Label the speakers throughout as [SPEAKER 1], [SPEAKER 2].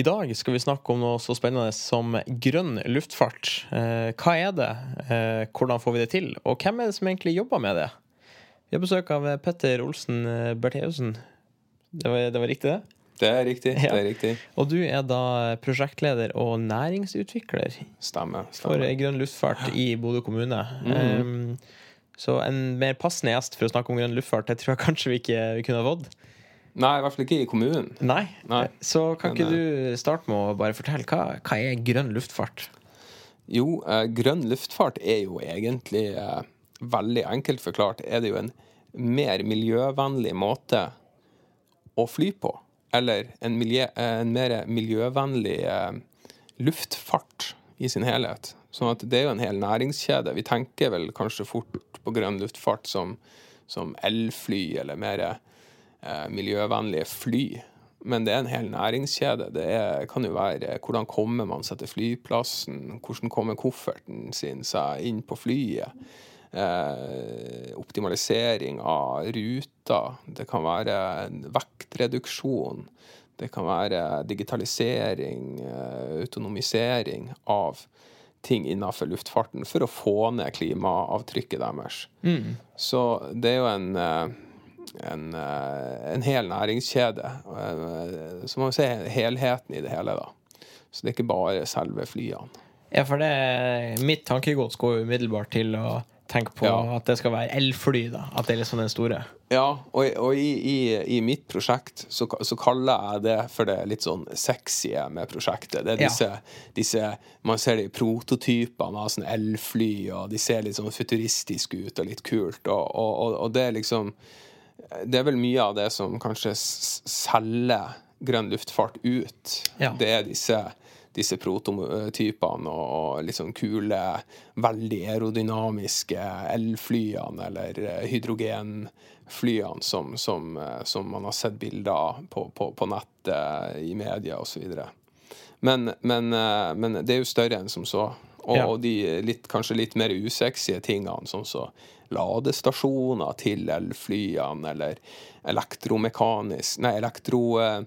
[SPEAKER 1] I dag skal vi snakke om noe så spennende som grønn luftfart. Eh, hva er det? Eh, hvordan får vi det til? Og hvem er det som egentlig jobber med det? Vi har besøk av Petter Olsen eh, Bertheussen. Det, det, var riktig, det?
[SPEAKER 2] Det er riktig.
[SPEAKER 1] Ja.
[SPEAKER 2] det er riktig.
[SPEAKER 1] Og du er da prosjektleder og næringsutvikler
[SPEAKER 2] Stemmer.
[SPEAKER 1] for grønn luftfart i Bodø kommune.
[SPEAKER 2] Mm.
[SPEAKER 1] Um, så en mer passende gjest for å snakke om grønn luftfart, det tror jeg kanskje vi ikke vi kunne ha fått.
[SPEAKER 2] Nei, i hvert fall ikke i kommunen.
[SPEAKER 1] Nei.
[SPEAKER 2] Nei.
[SPEAKER 1] Så kan
[SPEAKER 2] Men,
[SPEAKER 1] ikke du starte med å bare fortelle hva, hva er grønn luftfart?
[SPEAKER 2] Jo, eh, grønn luftfart er jo egentlig eh, veldig enkelt forklart er det jo en mer miljøvennlig måte å fly på. Eller en, miljø, eh, en mer miljøvennlig eh, luftfart i sin helhet. Sånn at det er jo en hel næringskjede. Vi tenker vel kanskje fort på grønn luftfart som, som elfly eller mer eh, miljøvennlige fly. Men det er en hel næringskjede. Det er, kan jo være hvordan kommer man seg til flyplassen? Hvordan kommer kofferten sin seg inn på flyet? Eh, optimalisering av ruter. Det kan være vektreduksjon. Det kan være digitalisering, eh, autonomisering av ting innenfor luftfarten for å få ned klimaavtrykket deres. Så det er jo en eh, en, eh, en hel næringskjede. Eh, Så må vi se helheten i det hele, da. Så det er ikke bare selve flyene.
[SPEAKER 1] Ja, for det, mitt tankegods går umiddelbart til å tenke på
[SPEAKER 2] Ja.
[SPEAKER 1] at det skal være elfly, da. At det er liksom den store.
[SPEAKER 2] Ja, og, og i, i, i mitt prosjekt så, så kaller jeg det for det litt sånn sexy med prosjektet. Det er
[SPEAKER 1] Ja.
[SPEAKER 2] disse, disse Man ser de prototypene av sånne elfly, og de ser litt sånn futuristiske ut og litt kult. Og, og, og, og det er liksom Det er vel mye av det som kanskje selger grønn luftfart ut.
[SPEAKER 1] Ja.
[SPEAKER 2] Det er disse disse prototypene og, og sånn kule, veldig aerodynamiske elflyene eller eh, hydrogenflyene som, som, eh, som man har sett bilder av på, på, på nettet, i media osv. Men, men, eh, men det er jo større enn som så. Og,
[SPEAKER 1] Ja.
[SPEAKER 2] de litt, kanskje litt mer usexy tingene, sånn som ladestasjoner til elflyene, eller elektromekanisk Nei, elektro... eh,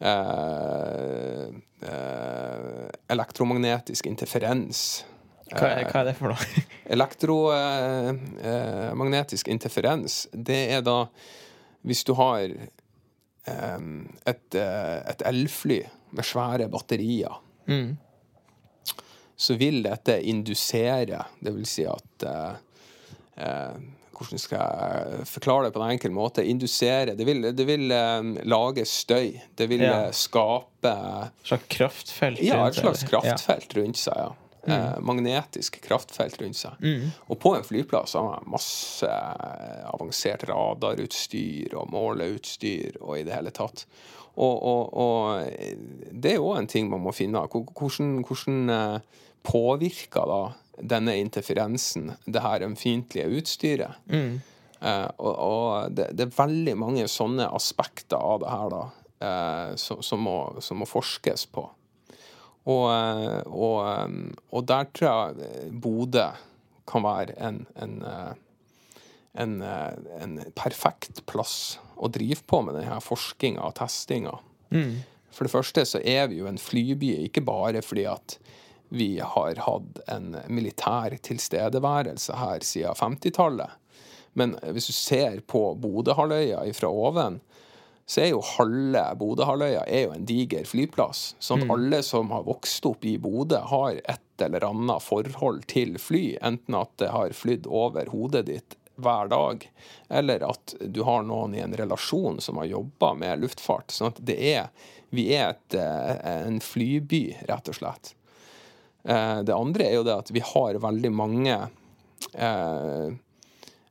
[SPEAKER 2] eh, eh, elektromagnetisk interferens.
[SPEAKER 1] Hva, er- hva er det for noe?
[SPEAKER 2] Elektromagnetisk interferens, det er da hvis du har eh, et, eh, et elfly med svære batterier,
[SPEAKER 1] Mm.
[SPEAKER 2] Så vil dette indusere, det vil si at eh, eh, hvordan skal jeg forklare det på en enkel måte? Indusere. Det vil, det vil eh, lage støy. Det vil
[SPEAKER 1] Ja.
[SPEAKER 2] eh, skape
[SPEAKER 1] Et slags kraftfelt?
[SPEAKER 2] ja, et slags kraftfelt rundt seg. ja. Eh, magnetisk kraftfelt rundt seg.
[SPEAKER 1] Mm.
[SPEAKER 2] Og på en flyplass har man masse avansert radarutstyr og måleutstyr og i det hele tatt. Og, og, og det er jo en ting man må finne. Hvor- Hvordan, hvordan eh, påvirker da denne interferensen det her ømfintlige utstyret?
[SPEAKER 1] Mm.
[SPEAKER 2] Eh, og og det, det er veldig mange sånne aspekter av det her da, eh, som, som, må, som må forskes på. Og, eh, og, eh, og der tror jeg Bodø kan være en, en, en, eh, en perfekt plass å drive på med denne forskninga og testinga.
[SPEAKER 1] Mm.
[SPEAKER 2] For det første så er vi jo en flyby, ikke bare fordi at vi har hatt en militær tilstedeværelse her siden 50-tallet. Men hvis du ser på Bodøhalvøya fra oven, så er jo halve Bodøhalvøya en diger flyplass. Sånn at alle som har vokst opp i Bodø, har et eller annet forhold til fly. Enten at det har flydd over hodet ditt hver dag, eller at du har noen i en relasjon som har jobba med luftfart. Sånn at det er Vi er et, eh, en flyby, rett og slett. Eh, Det andre er jo det at vi har veldig mange eh,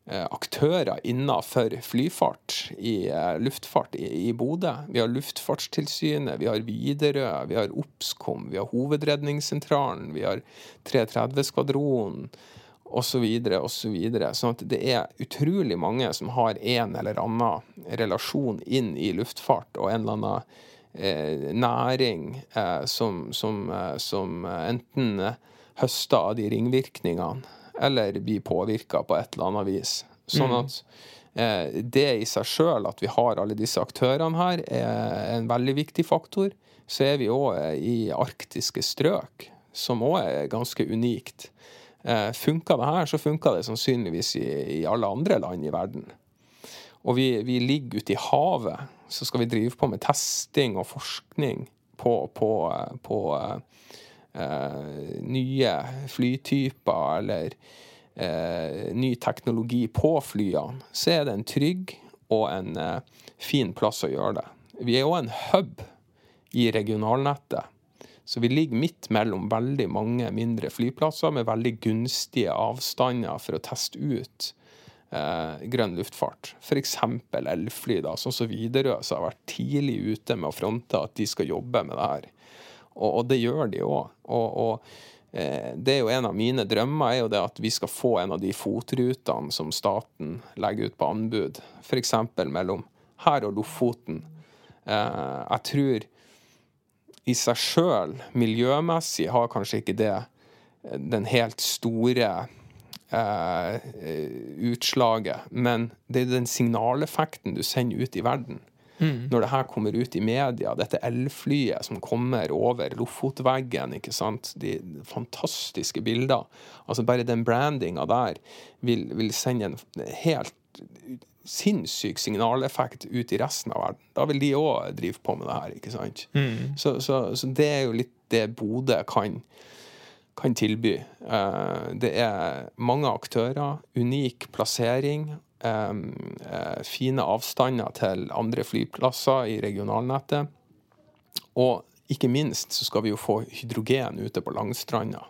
[SPEAKER 2] aktører innenfor flyfart, i luftfart i, i Bodø. Vi har Luftfartstilsynet, vi har Widerøe, vi har Obskom, vi har Hovedredningssentralen, vi har 330-skvadronen osv. osv. Sånn at det er utrolig mange som har en eller annen relasjon inn i luftfart og en eller annen eh, næring eh, som, som, eh, som enten høster av de ringvirkningene eller blir påvirka på et eller annet vis. Sånn at eh, det i seg sjøl, at vi har alle disse aktørene her, er en veldig viktig faktor. så er vi òg i arktiske strøk, som òg er ganske unikt. Eh, funka det her, så funker det sannsynligvis i, i, alle andre land i verden. Og vi, vi ligger ute i havet, så skal vi drive på med testing og forskning på, på, på eh, nye flytyper eller eh, ny teknologi på flyene, så er det en trygg og en eh, fin plass å gjøre det. Vi er òg en hub i regionalnettet. Så vi ligger midt mellom veldig mange mindre flyplasser med veldig gunstige avstander for å teste ut eh, grønn luftfart. F.eks. elfly, da, sånn som Widerøe, som har vært tidlig ute med å fronte at de skal jobbe med det her. Og, og det gjør de òg. Og, og eh, det er jo en av mine drømmer er jo det at vi skal få en av de fotrutene som staten legger ut på anbud, f.eks. mellom her og Lofoten. Eh, jeg tror i seg sjøl, miljømessig, har kanskje ikke det eh, den helt store eh, utslaget. Men det er den signaleffekten du sender ut i verden. Mm. Når det her kommer ut i media, dette elflyet som kommer over Lofotveggen, ikke sant. De fantastiske bilder. Altså bare den brandinga der vil, vil sende en helt sinnssyk signaleffekt ut i resten av verden. Da vil de òg drive på med det her, ikke sant. Mm. Så, så, så, det er jo litt det Bodø kan, kan tilby. Uh, det er mange aktører, unik plassering, um, uh, fine avstander til andre flyplasser i regionalnettet. Og ikke minst så skal vi jo få hydrogen ute på Langstranda.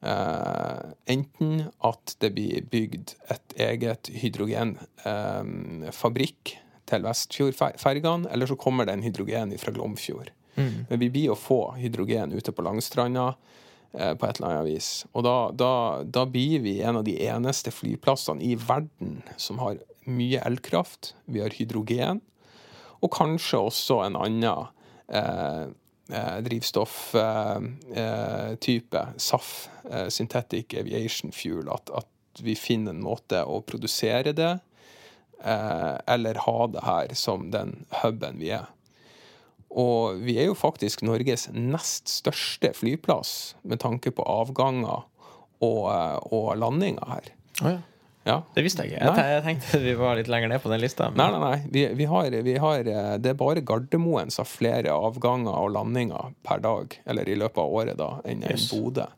[SPEAKER 2] Uh, enten at det blir bygd et eget hydrogenfabrikk uh, til Vestfjordfergene, eller så kommer det en hydrogen fra Glomfjord. Mm. Men vi blir å få hydrogen ute på Langstranda uh, på et eller annet vis. Og da, da, da, blir vi en av de eneste flyplassene i verden som har mye elkraft. Vi har hydrogen, og kanskje også en annen drivstofftype, eh, SAF, eh, Synthetic Aviation Fuel, at, at, vi finner en måte å produsere det, eller ha det her som den huben vi er. Og vi er jo faktisk Norges nest største flyplass med tanke på avganger og, og landinger her.
[SPEAKER 1] Oh, ja. Ja. Det visste jeg ikke. Jeg, tenkte vi var litt lenger ned på den lista.
[SPEAKER 2] Men... Nei, nei, nei. Vi, vi, har, vi, har, eh, Det er bare Gardermoen som har flere avganger og landinger per dag, eller i løpet av året, da, enn yes. Bodø.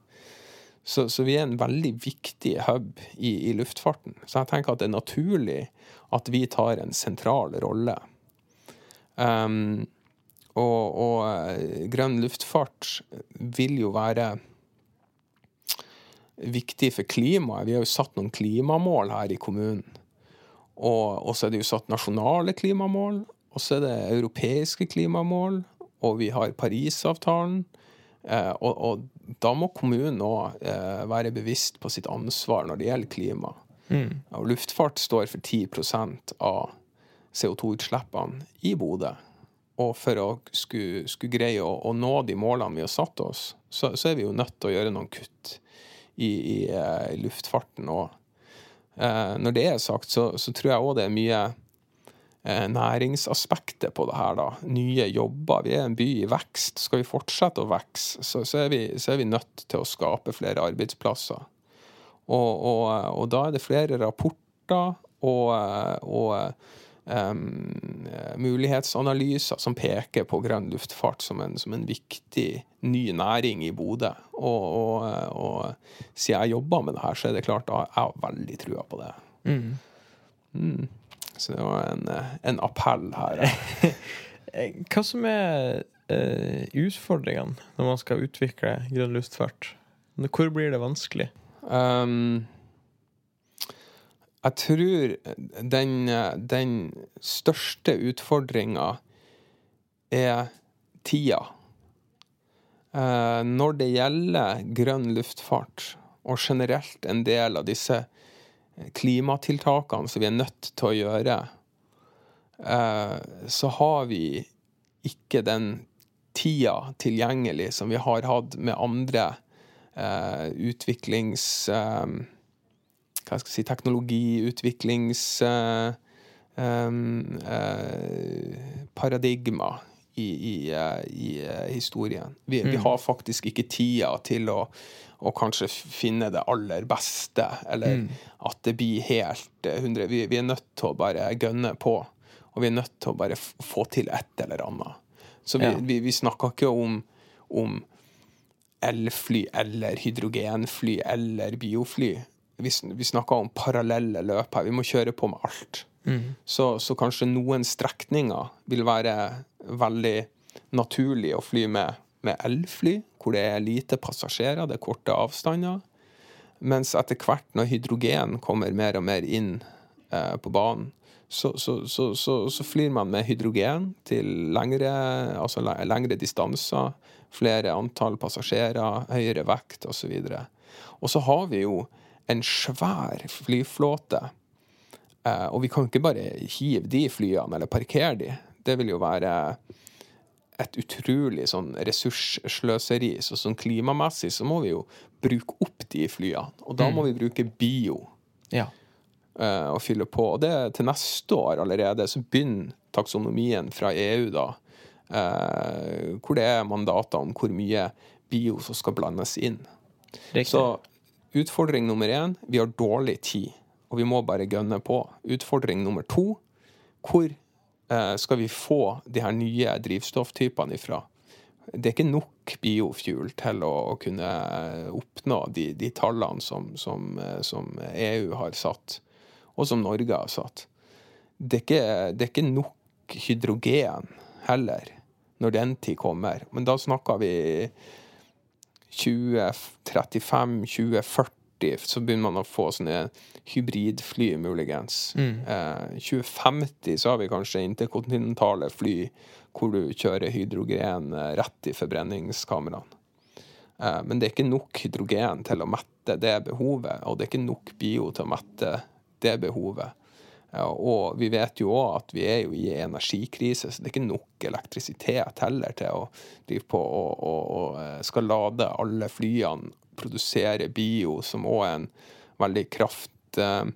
[SPEAKER 2] Så, så, vi er en veldig viktig hub i, i, luftfarten. Så jeg tenker at det er naturlig at vi tar en sentral rolle. Um, og, og eh, grønn luftfart vil jo være viktig for klimaet. Vi har jo satt noen klimamål her i kommunen. Og så er det jo satt nasjonale klimamål, og så er det europeiske klimamål, og vi har Parisavtalen. Eh, og, og, da må kommunen òg eh, være bevisst på sitt ansvar når det gjelder klima. Mm. Og luftfart står for 10% av CO2-utslippene i Bodø. Og for å skulle, skulle greie å, å, nå de målene vi har satt oss, så, så, er vi jo nødt til å gjøre noen kutt i, i, eh, i luftfarten. Og eh, når det er sagt, så, så tror jeg òg det er mye eh, næringsaspektet på det her. da. Nye jobber. Vi er en by i vekst. Skal vi fortsette å vokse, så, så, så, er vi nødt til å skape flere arbeidsplasser. Og, og, og da er det flere rapporter og, og um, mulighetsanalyser som peker på grønn luftfart som en, som en viktig ny næring i Bodø. Og, og, og, siden jeg jobber med det her, så er det klart at jeg har veldig trua på det. Mm. Mm. Så det var en, en appell her.
[SPEAKER 1] Hva som er uh, utfordringene når man skal utvikle grønn luftfart? Hvor blir det vanskelig? Um,
[SPEAKER 2] jeg tror den, den største utfordringa er tida. Eh, når det gjelder grønn luftfart, og generelt en del av disse klimatiltakene som vi er nødt til å gjøre, eh, så har vi ikke den tida tilgjengelig som vi har hatt med andre eh, utviklings hva skal jeg si, teknologiutviklingsparadigma uh, uh, i, i, eh, i eh, historien. Vi, vi, har faktisk ikke tida til å, å, kanskje finne det aller beste, eller mm. at det blir helt 100 vi, vi, er nødt til å bare gønne på, og vi er nødt til å bare få til et eller annet. Så vi, ja. vi, vi snakker ikke om, om elfly eller hydrogenfly eller biofly. Vi, vi snakker om parallelle løp her. Vi må kjøre på med alt. Mm. Så, så, kanskje noen strekninger vil være veldig naturlig å fly med, med elfly, hvor det er lite passasjerer, det er korte avstander. Mens etter hvert, når hydrogen kommer mer og mer inn eh, på banen, så, så, så, flyr man med hydrogen til lengre, altså lengre distanser, flere antall passasjerer, høyere vekt osv. Og så har vi jo en svær flyflåte Eh, og vi kan ikke bare hive de flyene eller parkere de. Det vil jo være et utrolig sånn ressurssløseri. Så sånn klimamessig så må vi jo bruke opp de flyene. Og da må mm. vi bruke bio. Ja. Uh, og fylle på. Og det til neste år allerede så begynner taksonomien fra EU, da. Uh, hvor det er mandater om hvor mye bio som skal blandes inn. Riktig. Så utfordring nummer én vi har dårlig tid og vi må bare gønne på. Utfordring nummer to hvor eh, skal vi få de her nye drivstofftypene ifra? Det er ikke nok biofuel til å, kunne oppnå de, de tallene som, som, eh, som, EU har satt, og som Norge har satt. Det er ikke, det er ikke nok hydrogen heller, når den tid kommer. Men da snakker vi 2035, 2040 så begynner man å få sånne hybridfly, muligens. Mm. Eh, 2050 så har vi kanskje interkontinentale fly hvor du kjører hydrogen eh, rett i forbrenningskameraene. Eh, men det er ikke nok hydrogen til å mette det behovet, og det er ikke nok bio til å mette det behovet. Og vi vet jo òg at vi er jo i energikrise, så det er ikke nok elektrisitet heller til å drive på og, og, og eh, skal lade alle flyene produsere bio, som òg er en veldig krafttung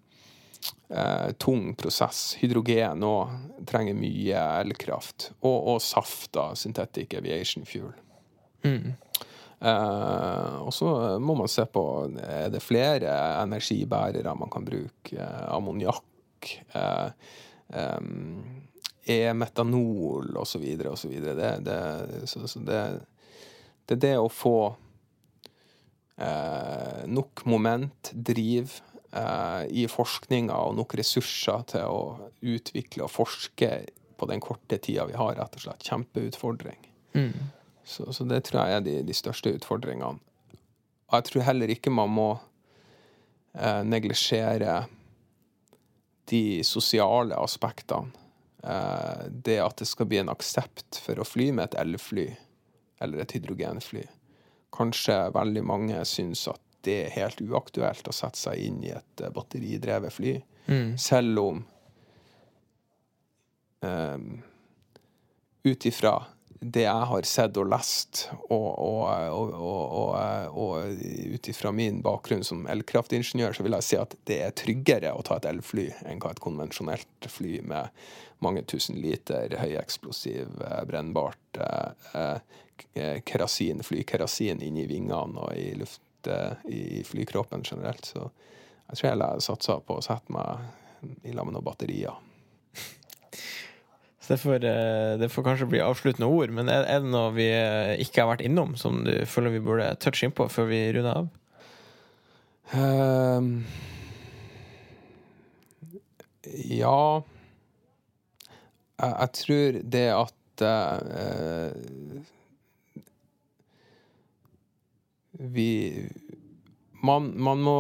[SPEAKER 2] eh, prosess. Hydrogen òg trenger mye elkraft. Og, og saft, da. Synthetic aviation fuel. Mm. Eh, og så må man se på er det flere energibærere man kan bruke. Eh, Ammoniakk. Eh, E-metanol osv. osv. Det, det, så, så det, det er det å få eh, nok moment, driv eh, i forskninga og nok ressurser til å utvikle og forske på den korte tida vi har, rett og slett. Kjempeutfordring. Mm. Så, så, det tror jeg er de, de, største utfordringene. Og jeg tror heller ikke man må eh, neglisjere de sosiale aspektene. Eh, det at det skal bli en aksept for å fly med et elfly eller et hydrogenfly kanskje veldig mange syns at det er helt uaktuelt å sette seg inn i et eh, batteridrevet fly. Mm. Selv om um, Ut ifra det jeg har sett og lest, og, og, og, og ut ifra min bakgrunn som elkraftingeniør, så vil jeg si at det er tryggere å ta et elfly enn hva et konvensjonelt fly med mange tusen liter høyeksplosiv, eh, brennbart eh, Eh, kerasin, flykerasin inni vingene og i luft i flykroppen generelt. Så jeg tror jeg satser på å sette meg i lag med noen batterier.
[SPEAKER 1] Så det får, eh, det får, kanskje bli avsluttende ord, men er, det noe vi eh, ikke har vært innom, som du føler vi burde touche innpå før vi runder av? Um,
[SPEAKER 2] ja jeg, jeg, tror det at uh, vi man, man, må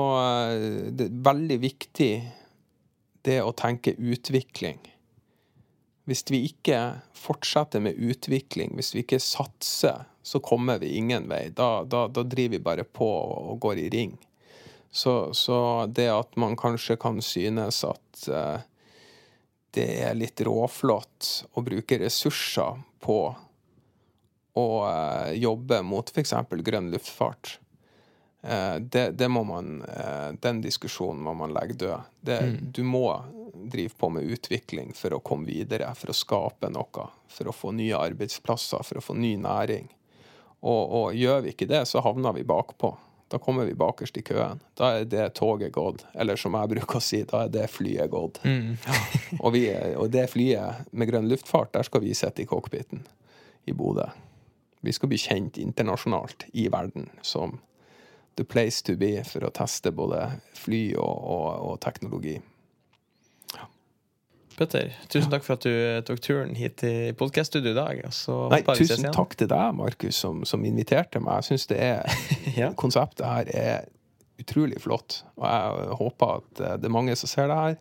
[SPEAKER 2] Det er veldig viktig det å tenke utvikling. Hvis vi ikke fortsetter med utvikling, hvis vi ikke satser, så kommer vi ingen vei. Da, da, da driver vi bare på og går i ring. Så, så det at man kanskje kan synes at uh, det er litt råflott å bruke ressurser på å uh, jobbe mot f.eks. grønn luftfart. Eh, det, det må man, eh, den diskusjonen må man legge død. Det, Du må drive på med utvikling for å komme videre, for å skape noe. For å få nye arbeidsplasser, for å få ny næring. Og, og gjør vi ikke det, så havner vi bakpå. Da kommer vi bakerst i køen. Da er det toget gått. Eller som jeg bruker å si, da er det flyet gått. og, vi, er- og det flyet med grønn luftfart, der skal vi sitte i cockpiten i Bodø. Vi skal bli kjent internasjonalt i verden som the place to be for å teste både fly og, og, og teknologi.
[SPEAKER 1] Petter, tusen takk for at du tok turen hit til podkaststudio i dag. Så
[SPEAKER 2] Nei, tusen takk til deg, Markus, som, som inviterte meg. Jeg syns det er
[SPEAKER 1] Ja.
[SPEAKER 2] Konseptet her er utrolig flott. Og jeg håper at eh, det er mange som ser det her,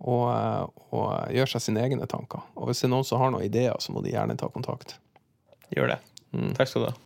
[SPEAKER 2] og, eh, og gjør seg sine egne tanker. Og hvis det er noen som har noen ideer, så må de gjerne ta kontakt.
[SPEAKER 1] Gjør det. Takk skal du ha.